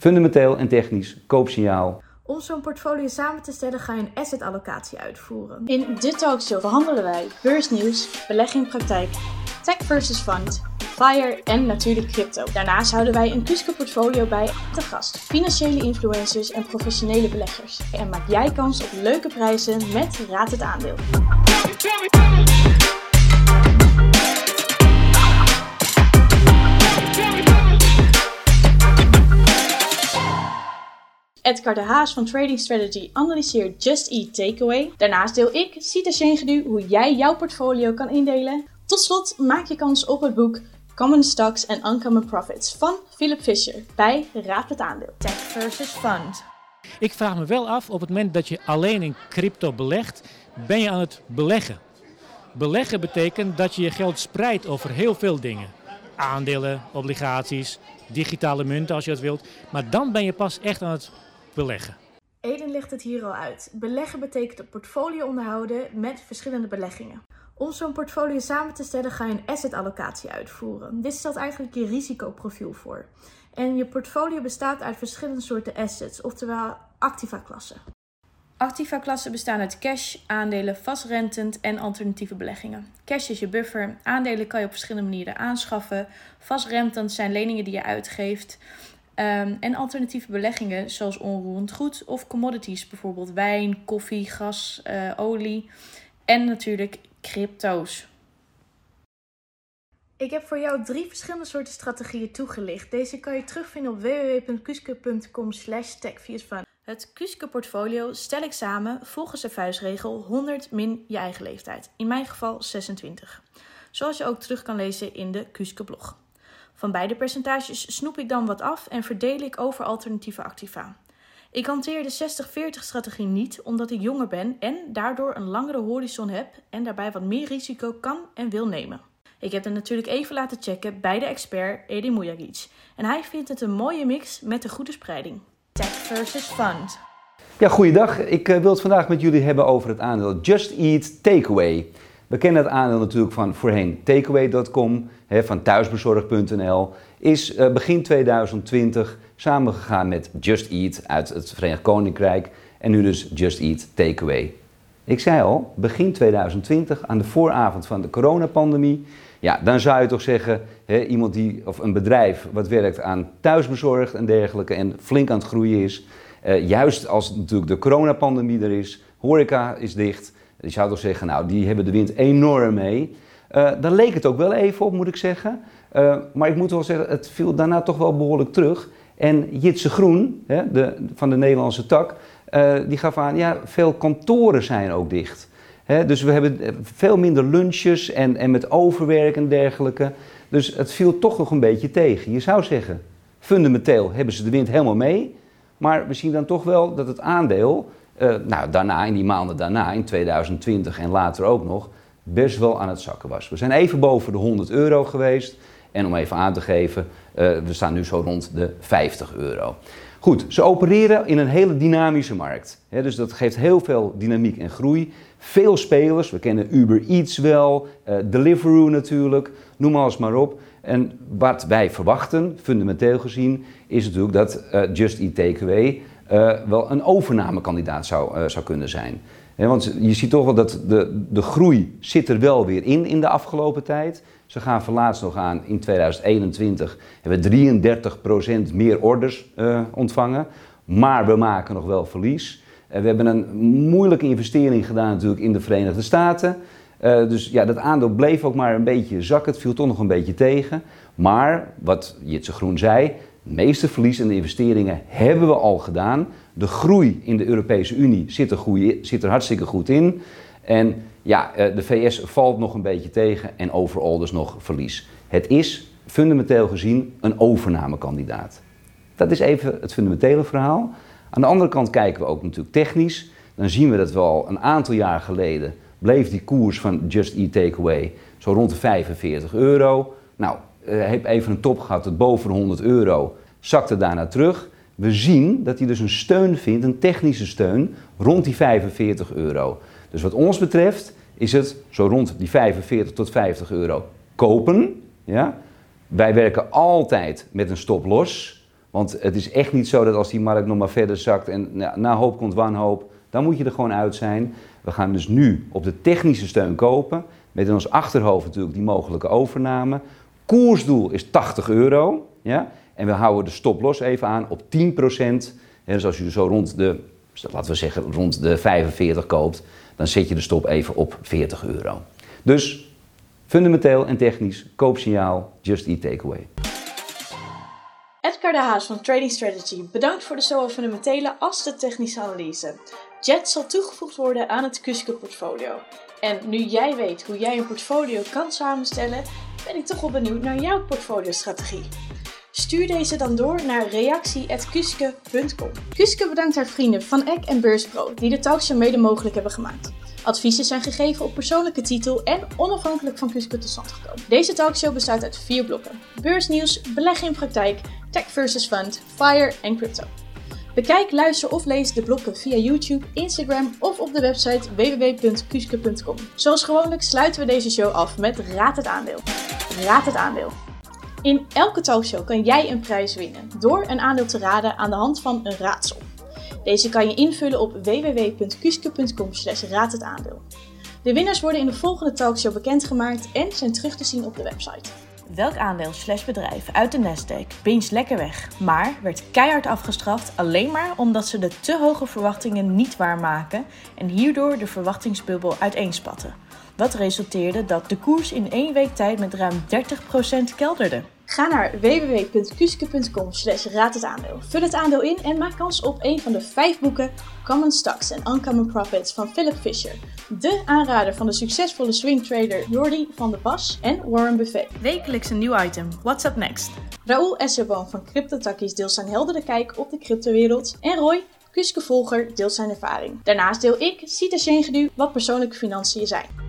Fundamenteel en technisch, koopsignaal. Om zo'n portfolio samen te stellen ga je een asset allocatie uitvoeren. In de talkshow behandelen wij beursnieuws, belegging praktijk, tech versus fund, FIRE en natuurlijk crypto. Daarnaast houden wij een Kuske portfolio bij te gast, financiële influencers en professionele beleggers. En maak jij kans op leuke prijzen met Raad het Aandeel. Edgar de Haas van Trading Strategy analyseert Just Eat Takeaway. Daarnaast deel ik, Sita Shengedu, hoe jij jouw portfolio kan indelen. Tot slot maak je kans op het boek Common Stocks and Uncommon Profits van Philip Fisher bij Raad het Aandeel. Tech versus fund. Ik vraag me wel af, op het moment dat je alleen in crypto belegt, ben je aan het beleggen. Beleggen betekent dat je je geld spreidt over heel veel dingen. Aandelen, obligaties, digitale munten als je dat wilt. Maar dan ben je pas echt aan het beleggen. Eden legt het hier al uit. Beleggen betekent een portfolio onderhouden met verschillende beleggingen. Om zo'n portfolio samen te stellen ga je een asset allocatie uitvoeren. Dit stelt eigenlijk je risicoprofiel voor. En je portfolio bestaat uit verschillende soorten assets, oftewel activa-klassen. Activa-klassen bestaan uit cash, aandelen, vastrentend en alternatieve beleggingen. Cash is je buffer, aandelen kan je op verschillende manieren aanschaffen. Vastrentend zijn leningen die je uitgeeft. Um, en alternatieve beleggingen zoals onroerend goed of commodities, bijvoorbeeld wijn, koffie, gas, uh, olie. En natuurlijk crypto's. Ik heb voor jou drie verschillende soorten strategieën toegelicht. Deze kan je terugvinden op www.kuske.com slash Het Kuske portfolio stel ik samen volgens de vuistregel 100 min je eigen leeftijd. In mijn geval 26. Zoals je ook terug kan lezen in de Kuske blog. Van beide percentages snoep ik dan wat af en verdeel ik over alternatieve activa. Ik hanteer de 60-40 strategie niet omdat ik jonger ben en daardoor een langere horizon heb en daarbij wat meer risico kan en wil nemen. Ik heb het natuurlijk even laten checken bij de expert Edi Mujagic en hij vindt het een mooie mix met een goede spreiding. Tech versus fund. Ja, goeiedag. Ik uh, wil het vandaag met jullie hebben over het aandeel Just Eat Takeaway. We kennen het aandeel natuurlijk van voorheen takeaway.com, van thuisbezorg.nl. Is uh, begin 2020 samengegaan met Just Eat uit het Verenigd Koninkrijk en nu dus Just Eat Takeaway. Ik zei al, begin 2020, aan de vooravond van de coronapandemie, ja, dan zou je toch zeggen, iemand die, of een bedrijf wat werkt aan thuisbezorgd en dergelijke en flink aan het groeien is, uh, juist als natuurlijk de coronapandemie er is, horeca is dicht, je zou toch zeggen, nou, die hebben de wind enorm mee. Uh, dan leek het ook wel even op, moet ik zeggen. Uh, maar ik moet wel zeggen, het viel daarna toch wel behoorlijk terug. En Jitse Groen, hè, de, van de Nederlandse tak, uh, die gaf aan, ja, veel kantoren zijn ook dicht. Hè, dus we hebben veel minder lunches en, en met overwerk en dergelijke. Dus het viel toch nog een beetje tegen. Je zou zeggen, fundamenteel hebben ze de wind helemaal mee. Maar we zien dan toch wel dat het aandeel, uh, nou daarna, in die maanden daarna, in 2020 en later ook nog, best wel aan het zakken was. We zijn even boven de 100 euro geweest. En om even aan te geven, uh, we staan nu zo rond de 50 euro. Goed, ze opereren in een hele dynamische markt. Dus dat geeft heel veel dynamiek en groei. Veel spelers, we kennen Uber Eats wel, uh, Deliveroo natuurlijk, noem alles maar op. En wat wij verwachten, fundamenteel gezien, is natuurlijk dat Just Eat Takeaway wel een overnamekandidaat zou, zou kunnen zijn. Want je ziet toch wel dat de, de groei zit er wel weer in in de afgelopen tijd. Ze gaan verlaatst nog aan in 2021 hebben we 33% meer orders uh, ontvangen. Maar we maken nog wel verlies. We hebben een moeilijke investering gedaan natuurlijk in de Verenigde Staten. Dus ja, dat aandeel bleef ook maar een beetje zakken. Het viel toch nog een beetje tegen. Maar, wat Jitse Groen zei, het meeste verlies in de investeringen hebben we al gedaan. De groei in de Europese Unie zit er, zit er hartstikke goed in. En ja, de VS valt nog een beetje tegen en overal dus nog verlies. Het is fundamenteel gezien een overnamekandidaat. Dat is even het fundamentele verhaal. Aan de andere kant kijken we ook natuurlijk technisch. Dan zien we dat we al een aantal jaar geleden bleef die koers van Just Eat Takeaway zo rond de 45 euro. Nou, uh, heb even een top gehad tot boven de 100 euro, zakte daarna terug. We zien dat hij dus een steun vindt, een technische steun, rond die 45 euro. Dus wat ons betreft is het zo rond die 45 tot 50 euro kopen. Ja? Wij werken altijd met een stop los. Want het is echt niet zo dat als die markt nog maar verder zakt en na, na hoop komt wanhoop, dan moet je er gewoon uit zijn. We gaan dus nu op de technische steun kopen, met in ons achterhoofd natuurlijk die mogelijke overname. Koersdoel is 80 euro, ja? en we houden de stop los even aan op 10% dus als je zo rond de, laten we zeggen, rond de 45 koopt, dan zet je de stop even op 40 euro. Dus fundamenteel en technisch, koopsignaal, just eat takeaway. Edgar de Haas van Trading Strategy bedankt voor de zowel fundamentele als de technische analyse. Jet zal toegevoegd worden aan het Kuske portfolio. En nu jij weet hoe jij een portfolio kan samenstellen, ben ik toch wel benieuwd naar jouw portfoliostrategie. Stuur deze dan door naar reactie.kuske.com. Kuske bedankt haar vrienden van Eck en Beurspro die de talkshow mede mogelijk hebben gemaakt. Adviezen zijn gegeven op persoonlijke titel en onafhankelijk van Kuske tot stand gekomen. Deze talkshow bestaat uit vier blokken: beursnieuws, beleggen in praktijk, tech versus fund, fire en crypto. Bekijk, luister of lees de blokken via YouTube, Instagram of op de website www.kuske.com. Zoals gewoonlijk sluiten we deze show af met Raad het aandeel. Raad het aandeel. In elke talkshow kan jij een prijs winnen door een aandeel te raden aan de hand van een raadsel. Deze kan je invullen op www.kuske.com slash raadhetaandeel. De winnaars worden in de volgende talkshow bekendgemaakt en zijn terug te zien op de website. Welk aandeel slash bedrijf uit de Nasdaq pincht lekker weg, maar werd keihard afgestraft alleen maar omdat ze de te hoge verwachtingen niet waarmaken en hierdoor de verwachtingsbubbel uiteenspatten? Wat resulteerde dat de koers in één week tijd met ruim 30% kelderde. Ga naar www.kuske.com slash raad het aandeel. Vul het aandeel in en maak kans op een van de vijf boeken Common Stocks and Uncommon Profits van Philip Fisher. De aanrader van de succesvolle swingtrader Jordi van der Bas en Warren Buffett. Wekelijks een nieuw item. What's up next? Raoul Esserboom van CryptoTakkies deelt zijn heldere kijk op de cryptowereld. En Roy, Kuske Volger, deelt zijn ervaring. Daarnaast deel ik, Sita Sjengedu, wat persoonlijke financiën zijn.